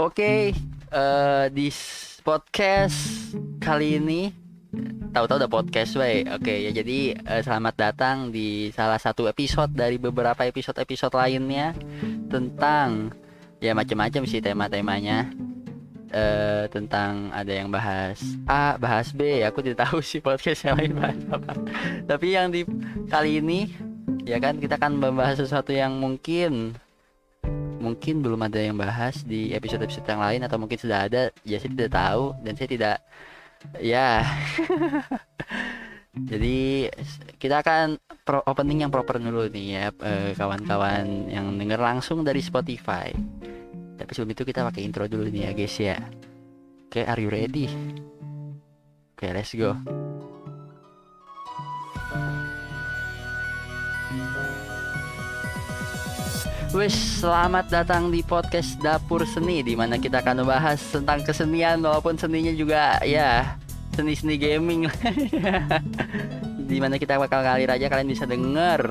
Oke, eh, di podcast kali ini tahu-tahu udah podcast way. Oke, ya jadi eh, selamat datang di salah satu episode dari beberapa episode-episode lainnya tentang ya macam-macam sih tema-temanya. eh tentang ada yang bahas A, bahas B. Aku tidak tahu sih podcast yang lain bahas apa. Tapi yang di kali ini ya kan kita akan membahas sesuatu yang mungkin mungkin belum ada yang bahas di episode-episode yang lain atau mungkin sudah ada ya saya tidak tahu dan saya tidak ya. Jadi kita akan pro opening yang proper dulu nih ya eh, kawan-kawan yang denger langsung dari Spotify. Tapi sebelum itu kita pakai intro dulu nih ya guys ya. Oke are you ready? Oke let's go Wis, selamat datang di podcast Dapur Seni di mana kita akan membahas tentang kesenian walaupun seninya juga ya seni-seni gaming. Di mana kita bakal ngalir aja kalian bisa denger.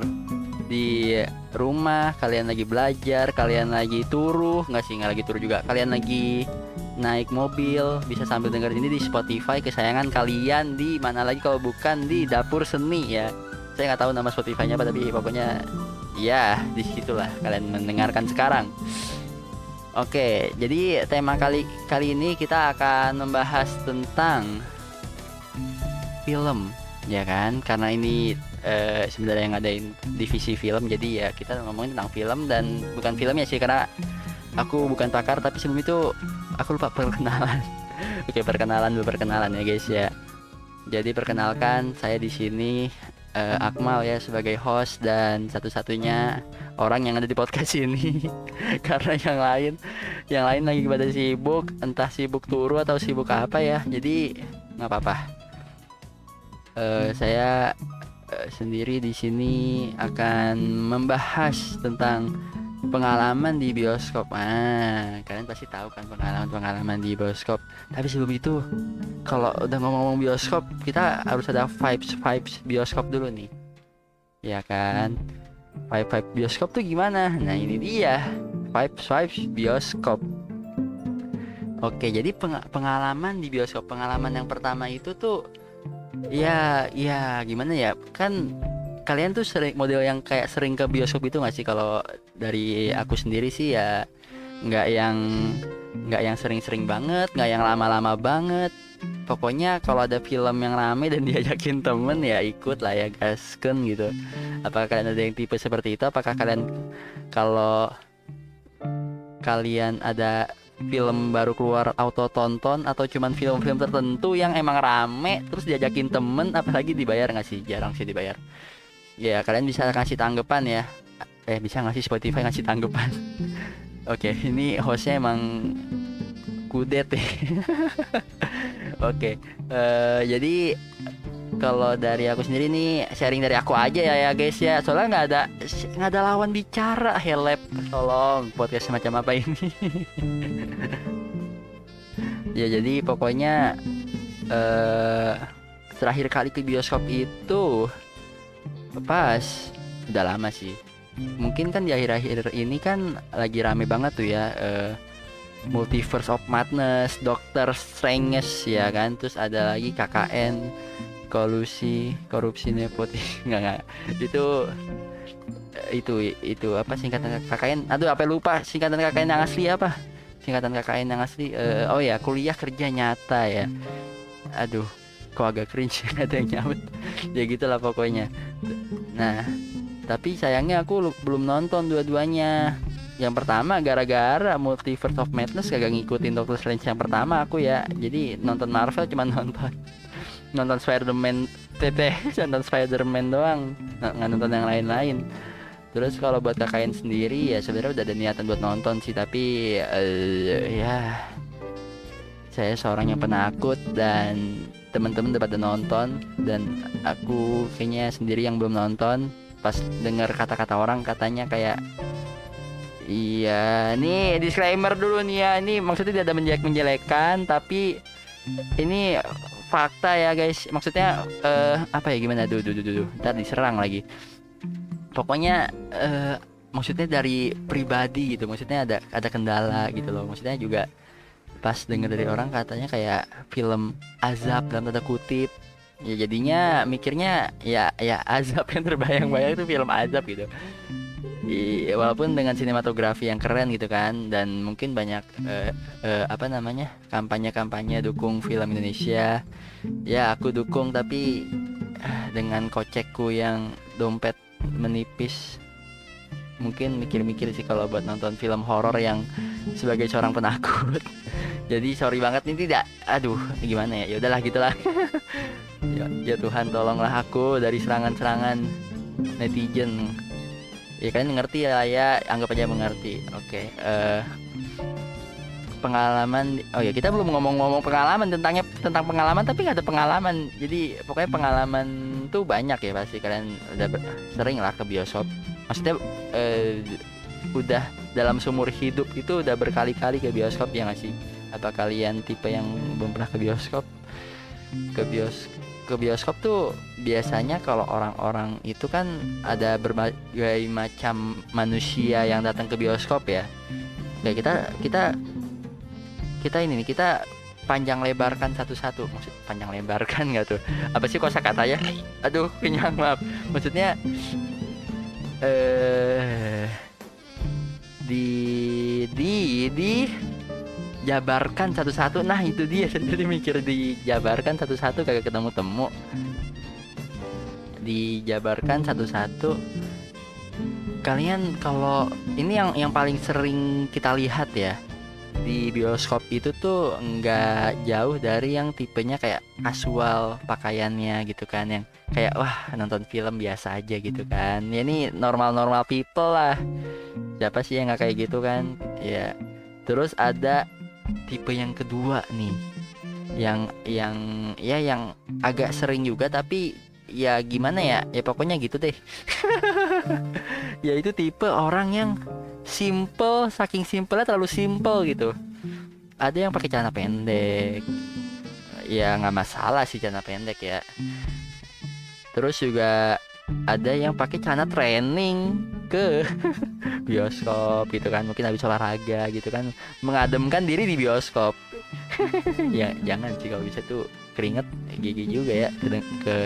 Di rumah, kalian lagi belajar, kalian lagi turu, nggak sih nggak lagi turu juga, kalian lagi naik mobil bisa sambil denger ini di Spotify kesayangan kalian di mana lagi kalau bukan di Dapur Seni ya. Saya nggak tahu nama Spotify-nya apa tapi pokoknya Ya, di situlah kalian mendengarkan sekarang. Oke, jadi tema kali kali ini kita akan membahas tentang film, ya kan? Karena ini eh, sebenarnya yang ngadain divisi film, jadi ya kita ngomongin tentang film dan bukan filmnya sih karena aku bukan pakar, tapi sebelum itu aku lupa perkenalan. Oke, perkenalan dulu perkenalan ya guys ya. Jadi perkenalkan saya di sini eh, Akmal ya sebagai host dan satu-satunya orang yang ada di podcast ini. Karena yang lain yang lain lagi pada sibuk entah sibuk turu atau sibuk apa ya. Jadi nggak apa-apa. Eh, saya eh, sendiri di sini akan membahas tentang pengalaman di bioskop. Ah kalian pasti tahu kan pengalaman-pengalaman di bioskop. Tapi sebelum itu kalau udah ngomong-ngomong bioskop kita harus ada vibes vibes bioskop dulu nih. Ya kan? Vibe vibe bioskop tuh gimana? Nah ini dia. Vibes vibes bioskop. Oke jadi peng- pengalaman di bioskop pengalaman yang pertama itu tuh ya ya gimana ya? Kan kalian tuh sering model yang kayak sering ke bioskop itu nggak sih? Kalau dari aku sendiri sih ya nggak yang nggak yang sering-sering banget nggak yang lama-lama banget. Pokoknya kalau ada film yang rame dan diajakin temen ya ikut lah ya gasken gitu. Apakah kalian ada yang tipe seperti itu? Apakah kalian kalau kalian ada film baru keluar auto tonton atau cuman film-film tertentu yang emang rame terus diajakin temen apalagi dibayar nggak sih? Jarang sih dibayar ya kalian bisa kasih tanggapan ya. Eh bisa ngasih Spotify ngasih tanggapan? Oke ini hostnya emang kudet ya. Oke eh, jadi kalau dari aku sendiri nih sharing dari aku aja ya ya guys ya. Soalnya nggak ada nggak ada lawan bicara. Helep tolong podcast semacam apa ini? Ya jadi pokoknya eh terakhir kali ke bioskop itu pas. Udah lama sih. Mungkin kan di akhir-akhir ini kan lagi rame banget tuh ya eh, Multiverse of Madness, Doctor Strange ya kan, terus ada lagi KKN, kolusi, korupsi nepotis, nggak nggak, itu eh, itu itu apa singkatan KKN? Aduh apa lupa singkatan KKN yang asli apa? Singkatan KKN yang asli, eh, oh ya kuliah kerja nyata ya, aduh kok agak cringe ada yang nyamut, ya gitulah pokoknya. Nah tapi sayangnya aku lu- belum nonton dua-duanya. Yang pertama gara-gara Multiverse of Madness kagak ngikutin Doctor Strange yang pertama aku ya. Jadi nonton Marvel cuma nonton. Nonton Spider-Man teteh nonton Spider-Man doang. Nggak nonton yang lain-lain. Terus kalau buat KKN sendiri ya sebenarnya udah ada niatan buat nonton sih tapi eh, ya saya seorang yang penakut dan teman-teman udah pada nonton dan aku kayaknya sendiri yang belum nonton pas dengar kata-kata orang katanya kayak Iya, nih disclaimer dulu nih ya. Ini maksudnya tidak ada menjelek menjelekan, tapi ini fakta ya guys. Maksudnya eh apa ya gimana? Duh, duh, duh, duh. Ntar diserang lagi. Pokoknya eh maksudnya dari pribadi gitu maksudnya ada ada kendala gitu loh maksudnya juga pas denger dari orang katanya kayak film azab dalam tanda kutip. Ya jadinya mikirnya ya ya azab yang terbayang-bayang itu film azab gitu. I, walaupun dengan sinematografi yang keren gitu kan dan mungkin banyak eh, eh, apa namanya kampanye-kampanye dukung film Indonesia. Ya aku dukung tapi eh, dengan kocekku yang dompet menipis mungkin mikir-mikir sih kalau buat nonton film horor yang sebagai seorang penakut jadi sorry banget ini tidak aduh gimana ya? Ya udahlah gitulah. Ya, ya Tuhan tolonglah aku dari serangan-serangan netizen. Ya kalian ngerti ya ya anggap aja mengerti. Oke okay, uh, eh, pengalaman oh ya kita belum ngomong-ngomong pengalaman tentangnya tentang pengalaman tapi nggak ada pengalaman. Jadi pokoknya pengalaman tuh banyak ya pasti kalian udah sering lah ke bioskop. Maksudnya uh, udah dalam sumur hidup itu udah berkali-kali ke bioskop ya nggak sih apa kalian tipe yang belum pernah ke bioskop? Ke bioskop ke bioskop tuh biasanya kalau orang-orang itu kan ada berbagai macam manusia yang datang ke bioskop ya. Kayak kita kita kita ini nih kita panjang lebarkan satu-satu. Maksud panjang lebarkan nggak tuh? Apa sih kosa katanya aduh kenyang maaf. Maksudnya eh di di di jabarkan satu-satu. Nah itu dia. Jadi mikir dijabarkan satu-satu kagak ketemu temu dijabarkan satu-satu. Kalian kalau ini yang yang paling sering kita lihat ya di bioskop itu tuh nggak jauh dari yang tipenya kayak casual pakaiannya gitu kan yang kayak wah nonton film biasa aja gitu kan. Ya ini normal normal people lah. Siapa sih yang nggak kayak gitu kan? Ya. Terus ada tipe yang kedua nih. Yang yang ya yang agak sering juga tapi ya gimana ya? Ya pokoknya gitu deh. Ya itu tipe orang yang simple saking simple terlalu simple gitu. Ada yang pakai celana pendek. Ya nggak masalah sih celana pendek ya. Terus juga ada yang pakai celana training ke bioskop gitu kan. Mungkin habis olahraga gitu kan. Mengademkan diri di bioskop. Ya jangan sih kalau bisa tuh keringet gigi juga ya. Ke, ke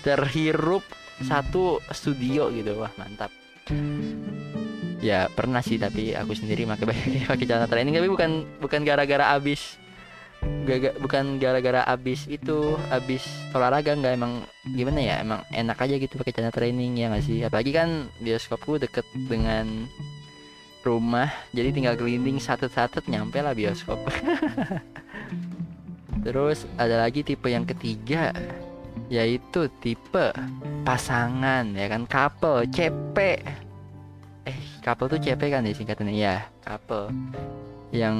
terhirup satu studio gitu. Wah mantap. Ya pernah sih tapi aku sendiri pakai pakai celana training tapi bukan bukan gara-gara abis gak, bukan gara-gara abis itu abis olahraga nggak emang gimana ya emang enak aja gitu pakai celana training ya nggak sih? Apalagi kan bioskopku deket dengan rumah jadi tinggal gelinding satu-satu nyampe lah bioskop. Terus ada lagi tipe yang ketiga yaitu tipe pasangan ya kan? Couple CP eh couple tuh CP kan ya singkatannya? Ya couple. Yang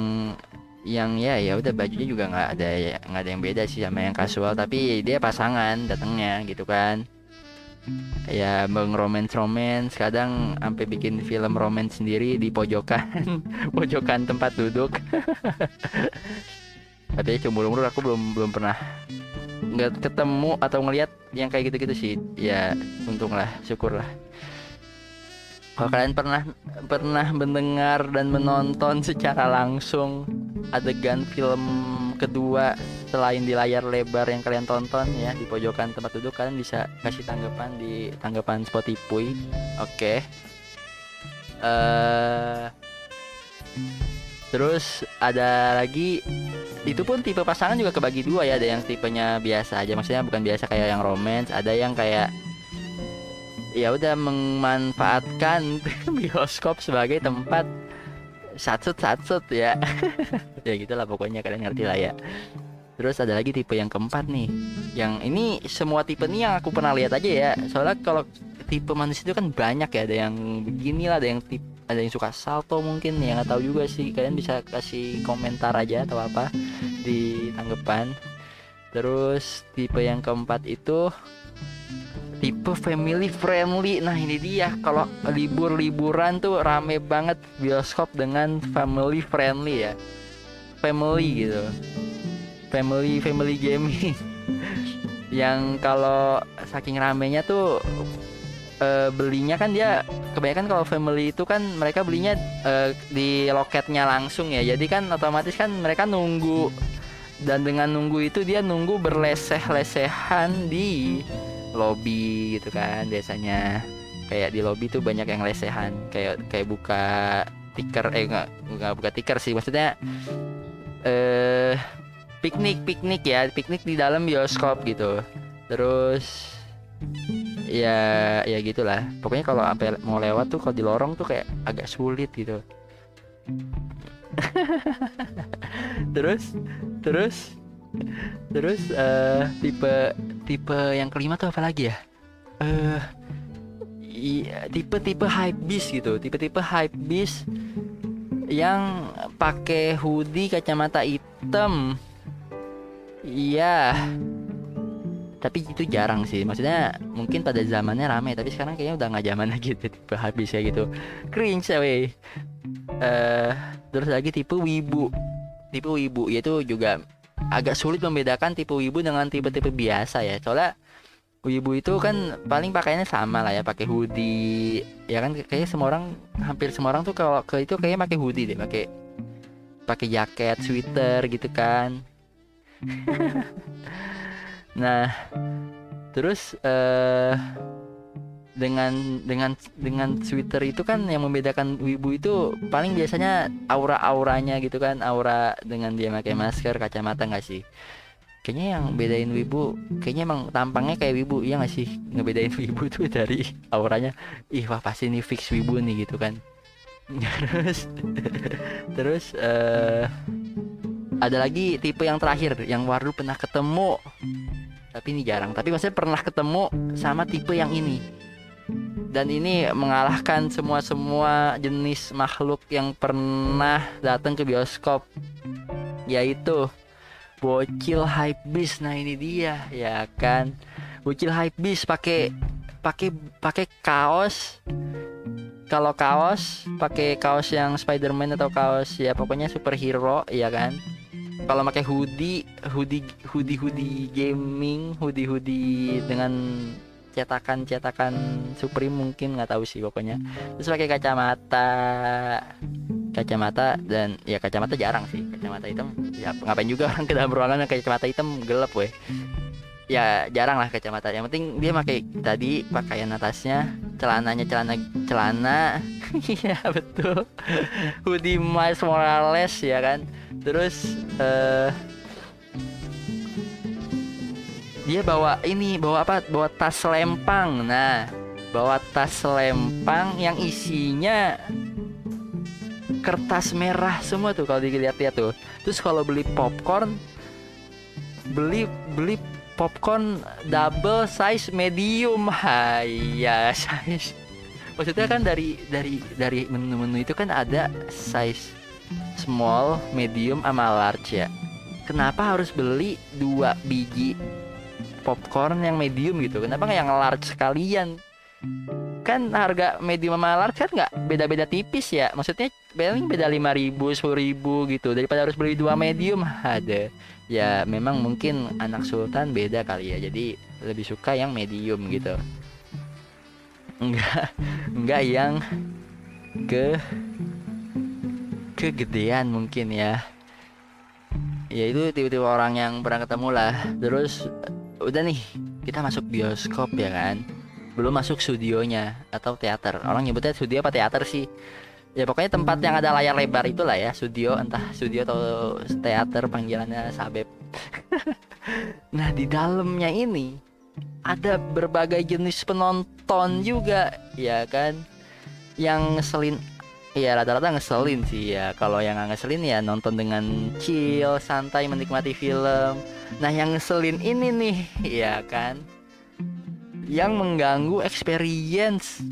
yang ya ya udah bajunya juga nggak ada ya nggak ada yang beda sih sama yang kasual tapi dia pasangan datangnya gitu kan. Ya bang romance romance kadang sampai bikin film romance sendiri di pojokan pojokan tempat duduk. Tapi cuma umur aku belum belum pernah nggak ketemu atau ngelihat yang kayak gitu gitu sih. Ya untunglah syukurlah kalau kalian pernah pernah mendengar dan menonton secara langsung adegan film kedua selain di layar lebar yang kalian tonton ya di pojokan tempat duduk kalian bisa kasih tanggapan di tanggapan Spotify. Oke. Okay. Uh, eh, terus ada lagi itu pun tipe pasangan juga kebagi dua ya ada yang tipenya biasa aja maksudnya bukan biasa kayak yang romance ada yang kayak ya udah memanfaatkan bioskop sebagai tempat satsut satsut ya. Ya gitulah pokoknya kalian ngerti lah ya. Terus ada lagi tipe yang keempat nih. Yang ini semua tipe nih yang aku pernah lihat aja ya. Soalnya kalau tipe manusia itu kan banyak ya. Ada yang begini lah ada yang tipe ada yang suka salto mungkin ya. Nggak tahu juga sih. Kalian bisa kasih komentar aja atau apa di tanggapan. Terus tipe yang keempat itu tipe family friendly. Nah ini dia. Kalau libur-liburan tuh rame banget bioskop dengan family friendly ya. Family gitu. Family family gaming. Yang kalau saking ramenya tuh eh, belinya kan dia kebanyakan kalau family itu kan mereka belinya eh, di loketnya langsung ya. Jadi kan otomatis kan mereka nunggu dan dengan nunggu itu dia nunggu berleseh-lesehan di lobby gitu kan biasanya. Kayak di lobby tuh banyak yang lesehan. Kayak kayak buka tiker eh nggak nggak buka tiker sih. Maksudnya eh piknik piknik ya. Piknik di dalam bioskop gitu. Terus ya ya gitulah. Pokoknya kalau sampai mau lewat tuh kalau di lorong tuh kayak agak sulit gitu. Terus terus terus eh tipe tipe yang kelima tuh apa lagi ya? Eh iya, tipe tipe hype beast gitu. Tipe tipe hype beast yang pakai hoodie kacamata hitam. Iya. Tapi itu jarang sih. Maksudnya mungkin pada zamannya rame tapi sekarang kayaknya udah nggak zaman lagi tuh tipe habis ya gitu. Cringe away eh terus lagi tipe wibu. Tipe wibu yaitu juga agak sulit membedakan tipe wibu dengan tipe-tipe biasa ya. Soalnya wibu itu kan paling pakainya sama lah ya pakai hoodie. Ya kan kayaknya semua orang hampir semua orang tuh kalau ke itu kayaknya pakai hoodie deh pakai pakai jaket sweater gitu kan. Nah, terus eh dengan dengan dengan sweater itu kan yang membedakan wibu itu paling biasanya aura-auranya gitu kan, aura dengan dia pakai masker, kacamata nggak sih? Kayaknya yang bedain wibu, kayaknya emang tampangnya kayak wibu, iya nggak sih? Ngebedain wibu tuh dari auranya, ih wah pasti ini fix wibu nih gitu kan. terus terus eh ada lagi tipe yang terakhir yang Wardu pernah ketemu tapi ini jarang tapi maksudnya pernah ketemu sama tipe yang ini dan ini mengalahkan semua semua jenis makhluk yang pernah datang ke bioskop. Yaitu bocil hype beast. Nah ini dia ya kan? Bocil hype beast pakai pakai pakai kaos. Kalau kaos pakai kaos yang Spider-Man atau kaos ya pokoknya superhero ya kan? Kalau pakai hoodie hoodie hoodie hoodie gaming hoodie hoodie dengan cetakan cetakan Supreme mungkin nggak tahu sih pokoknya. Terus pakai kacamata kacamata dan ya kacamata jarang sih. Kacamata hitam ya ngapain juga orang ke dalam ruangan kacamata hitam gelap weh. Ya jarang lah kacamata. Yang penting dia pakai tadi pakaian atasnya celananya celana celana. Iya betul. Hoodie Miles Morales ya kan. Terus eh dia bawa ini bawa apa? Bawa tas lempang. Nah bawa tas lempang yang isinya kertas merah semua tuh kalau dilihat-lihat tuh. Terus kalau beli popcorn beli beli popcorn double size medium. Hai ya size. Maksudnya kan dari dari dari menu-menu itu kan ada size small medium sama large ya. Kenapa harus beli dua biji popcorn yang medium gitu. Kenapa nggak yang large sekalian? Kan harga medium sama large kan nggak beda-beda tipis ya. Maksudnya paling beda lima ribu sepuluh ribu gitu. Daripada harus beli dua medium ada. Ya memang mungkin anak sultan beda kali ya. Jadi lebih suka yang medium gitu. Enggak enggak yang ke kegedean mungkin ya. Ya itu tiba-tiba orang yang pernah ketemu lah. Terus udah nih kita masuk bioskop ya kan? Belum masuk studionya atau teater. Orang nyebutnya studio apa teater sih? Ya pokoknya tempat yang ada layar lebar itulah ya studio. Entah studio atau teater panggilannya sabep. Nah di dalamnya ini ada berbagai jenis penonton juga ya kan? Yang ngeselin ya rata-rata ngeselin sih ya. Kalau yang ngeselin ya nonton dengan chill santai menikmati film nah yang ngeselin ini nih ya kan? Yang mengganggu experience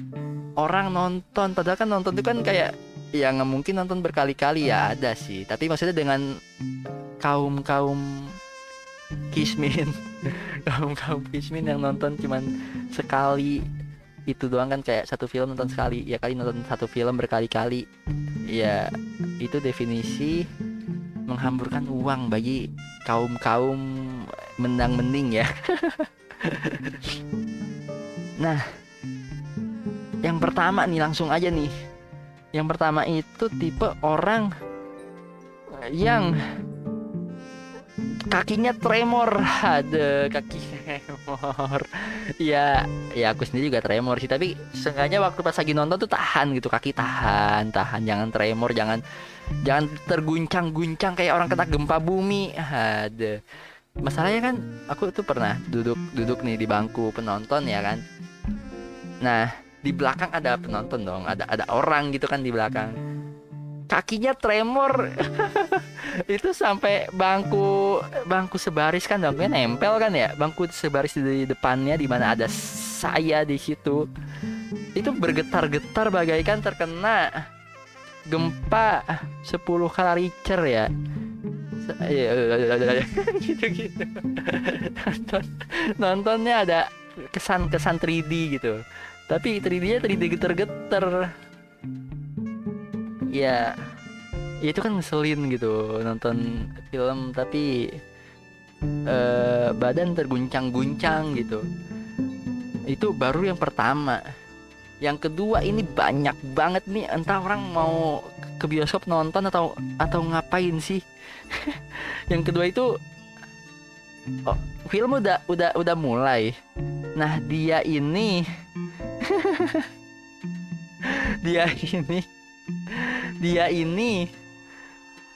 orang nonton. Padahal kan nonton itu kan kayak ya nggak mungkin nonton berkali-kali ya ada sih. Tapi maksudnya dengan kaum kaum kismin kaum kaum kismin yang nonton cuman sekali itu doang kan kayak satu film nonton sekali ya kali nonton satu film berkali-kali. Ya itu definisi menghamburkan uang bagi kaum kaum menang mending ya. Nah yang pertama nih langsung aja nih. Yang pertama itu tipe orang yang kakinya tremor. Ada kaki tremor. Ya ya aku sendiri juga tremor sih tapi sengaja waktu pas lagi nonton tuh tahan gitu kaki tahan tahan. Jangan tremor jangan jangan terguncang-guncang kayak orang kena gempa bumi. Ada masalahnya kan aku tuh pernah duduk duduk nih di bangku penonton ya kan. Nah di belakang ada penonton dong ada ada orang gitu kan di belakang kakinya tremor. Itu sampai bangku bangku sebaris kan dong nempel kan ya? Bangku sebaris di depannya di mana ada saya di situ. Itu bergetar-getar bagaikan terkena gempa 10 kali Richter ya. Gitu gitu. Nonton nontonnya ada kesan kesan 3D gitu. Tapi 3D-nya 3D geter-geter ya ya itu kan ngeselin gitu nonton film tapi uh, badan terguncang-guncang gitu. Itu baru yang pertama. Yang kedua ini banyak banget nih. Entah orang mau ke bioskop nonton atau atau ngapain sih. Yang kedua itu oh, film udah udah udah mulai. Nah dia ini dia ini dia ini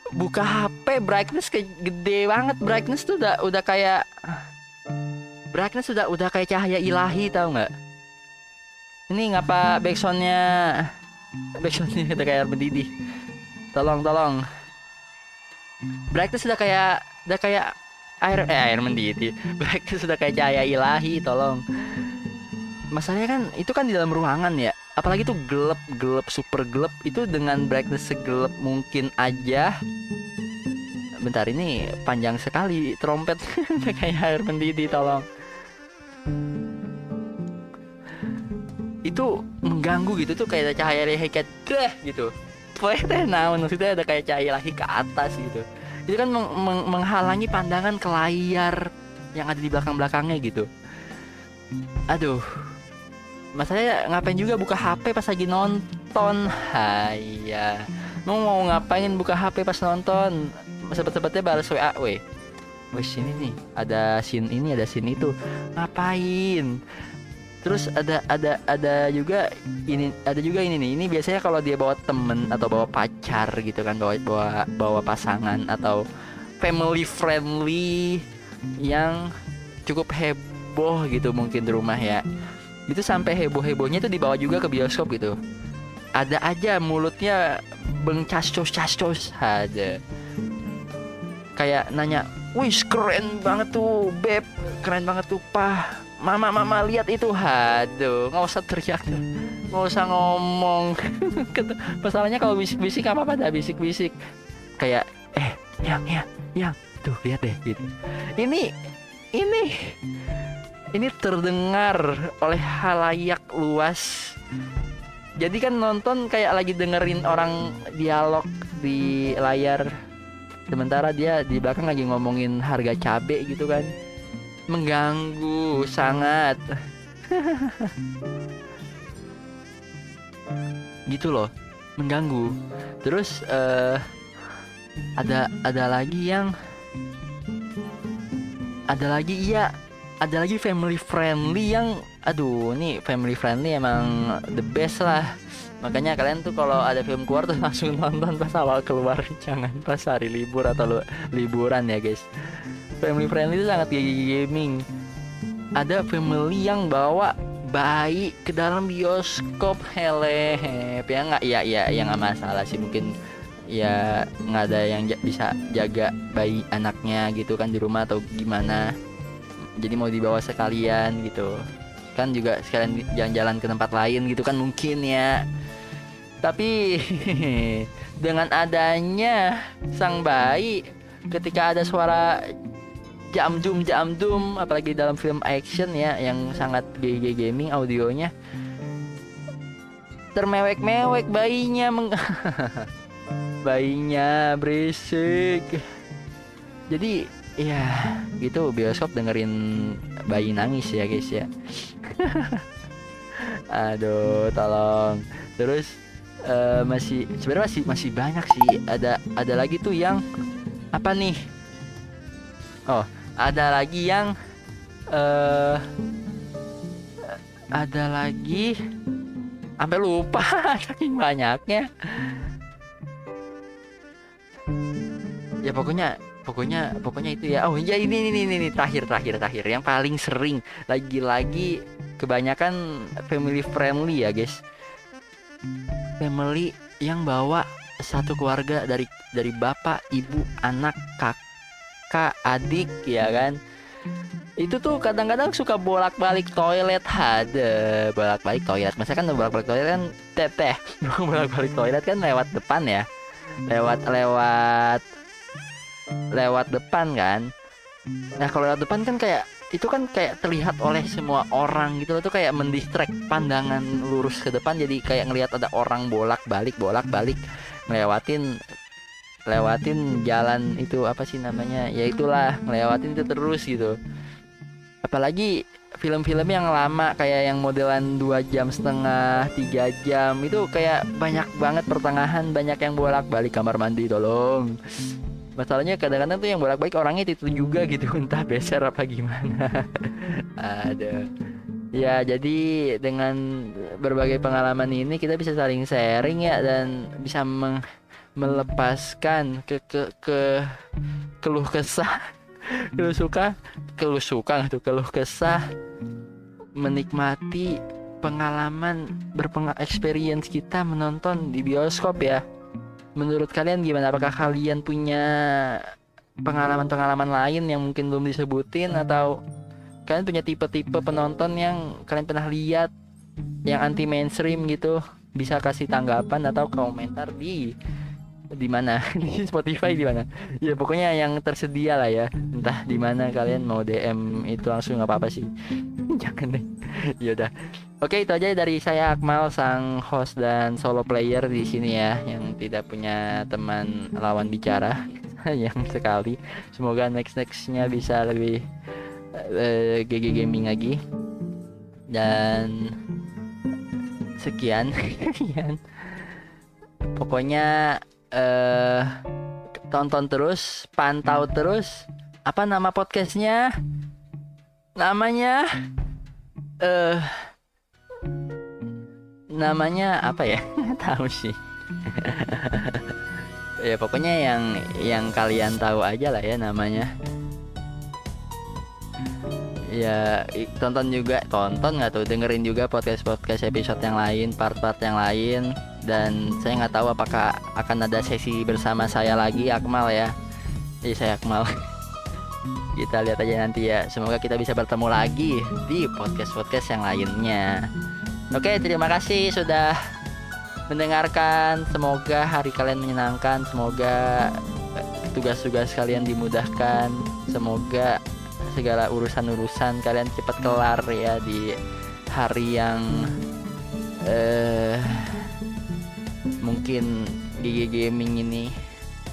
buka HP brightness ke gede banget. Brightness tuh udah udah kayak brightness sudah udah kayak cahaya ilahi tau nggak? Ini ngapa backsoundnya backsoundnya udah kayak mendidih. Tolong tolong. Brightness sudah kayak udah kayak air eh air mendidih. Brightness sudah kayak cahaya ilahi tolong. Masalahnya kan itu kan di dalam ruangan ya apalagi tuh gelap gelap super gelap. Itu dengan brightness segelap mungkin aja. Bentar ini panjang sekali trompet. Kayak air mendidih tolong. Itu mengganggu gitu tuh kayak cahaya ilahi kayak gitu. Teh nah maksudnya ada kayak cahaya ilahi ke atas gitu. Itu kan meng meng menghalangi pandangan ke layar yang ada di belakang belakangnya gitu. Aduh Masanya ngapain juga buka HP pas lagi nonton? Haya Mau mau ngapain buka HP pas nonton? Sebet-sebetnya balas WA Weh Wih sini nih. Ada scene ini ada scene itu. Ngapain? Terus ada ada ada juga ini ada juga ini nih. Ini biasanya kalau dia bawa temen atau bawa pacar gitu kan, bawa bawa bawa pasangan atau family friendly yang cukup heboh gitu mungkin di rumah ya itu sampai heboh hebohnya itu dibawa juga ke bioskop gitu. Ada aja mulutnya bengcascos cascos aja. Kayak nanya wih keren banget tuh beb. Keren banget tuh pah. Mama mama lihat itu. Haduh nggak usah teriak nggak usah ngomong. Masalahnya kalau bisik bisik apa apa dah bisik bisik kayak eh yang yang yang. Tuh lihat deh gitu. Ini ini ini terdengar oleh halayak luas. Jadi kan nonton kayak lagi dengerin orang dialog di layar. Sementara dia di belakang lagi ngomongin harga cabe gitu kan. Mengganggu sangat. gitu loh, mengganggu. Terus uh, ada ada lagi yang ada lagi iya ada lagi family friendly yang aduh nih family friendly emang the best lah. Makanya kalian tuh kalau ada film keluar tuh langsung nonton pas awal keluar. Jangan pas hari libur atau liburan ya guys. Family friendly itu sangat gaming. Ada family yang bawa bayi ke dalam bioskop. Hele ya nggak? Ya ya ya nggak masalah sih. Mungkin ya nggak ada yang bisa jaga bayi anaknya gitu kan di rumah atau gimana jadi mau dibawa sekalian gitu. Kan juga sekalian jalan-jalan ke tempat lain gitu kan mungkin ya. Tapi dengan adanya sang bayi ketika ada suara jam jum jam dum apalagi dalam film action ya yang sangat GG gaming audionya termewek-mewek bayinya meng bayinya berisik. Jadi Iya, gitu. Bioskop dengerin bayi nangis ya guys ya. aduh tolong. Terus eh, masih sebenarnya masih masih banyak sih. Ada ada lagi tuh yang apa nih? Oh ada lagi yang eh ada lagi sampai lupa. Saking banyaknya. Ya pokoknya pokoknya pokoknya itu ya. Oh ya ini ini ini ini. Terakhir terakhir terakhir. Yang paling sering. Lagi-lagi kebanyakan family friendly ya guys. Family yang bawa satu keluarga dari dari bapak ibu anak kakak adik ya kan? Itu tuh kadang-kadang suka bolak-balik toilet. Ada bolak-balik toilet. Masa kan bolak-balik toilet kan teteh. Bolak-balik toilet kan lewat depan ya. Lewat lewat lewat depan kan? Nah kalau lewat depan kan kayak itu kan kayak terlihat oleh semua orang gitu tuh kayak mendistrek pandangan lurus ke depan. Jadi kayak ngelihat ada orang bolak balik bolak balik ngelewatin lewatin jalan itu apa sih namanya? Ya itulah ngelewatin itu terus gitu. Apalagi film-film yang lama kayak yang modelan dua jam setengah tiga jam itu kayak banyak banget pertengahan banyak yang bolak balik kamar mandi tolong masalahnya kadang-kadang tuh yang bolak-balik orangnya itu juga gitu entah beser apa gimana. Ada ya jadi dengan berbagai pengalaman ini kita bisa saling sharing ya dan bisa meng- melepaskan ke ke ke keluh kesah. Keluh suka? Keluh suka tuh? Keluh kesah. Menikmati pengalaman berpengal experience kita menonton di bioskop ya menurut kalian gimana? Apakah kalian punya pengalaman-pengalaman lain yang mungkin belum disebutin? Atau kalian punya tipe-tipe penonton yang kalian pernah lihat yang anti mainstream gitu? Bisa kasih tanggapan atau komentar di di mana? Di Spotify di mana? Ya pokoknya yang tersedia lah ya. Entah di mana kalian mau DM itu langsung nggak apa-apa sih. Jangan deh. Ya udah oke itu aja dari saya Akmal sang host dan solo player di sini ya yang tidak punya teman lawan bicara yang sekali semoga next nextnya bisa lebih eh, GG gaming lagi dan sekian sekian pokoknya eh tonton terus, pantau terus. Apa nama podcastnya? Namanya eh namanya apa ya? Tahu sih. ya pokoknya yang yang kalian tahu aja lah ya namanya. Ya tonton juga, tonton nggak tuh dengerin juga podcast podcast episode yang lain, part-part yang lain dan saya nggak tahu apakah akan ada sesi bersama saya lagi Akmal ya. Jadi saya Akmal. kita lihat aja nanti ya. Semoga kita bisa bertemu lagi di podcast-podcast yang lainnya. Oke, terima kasih sudah mendengarkan. Semoga hari kalian menyenangkan. Semoga eh, tugas-tugas kalian dimudahkan. Semoga segala urusan-urusan kalian cepat kelar ya di hari yang eh mungkin gigi gaming ini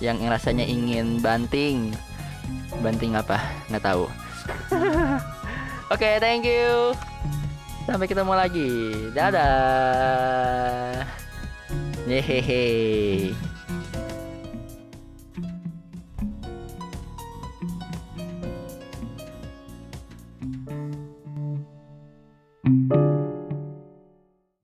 yang rasanya ingin banting banting apa nggak tahu oke thank you sampai ketemu lagi. Dadah. Yehehe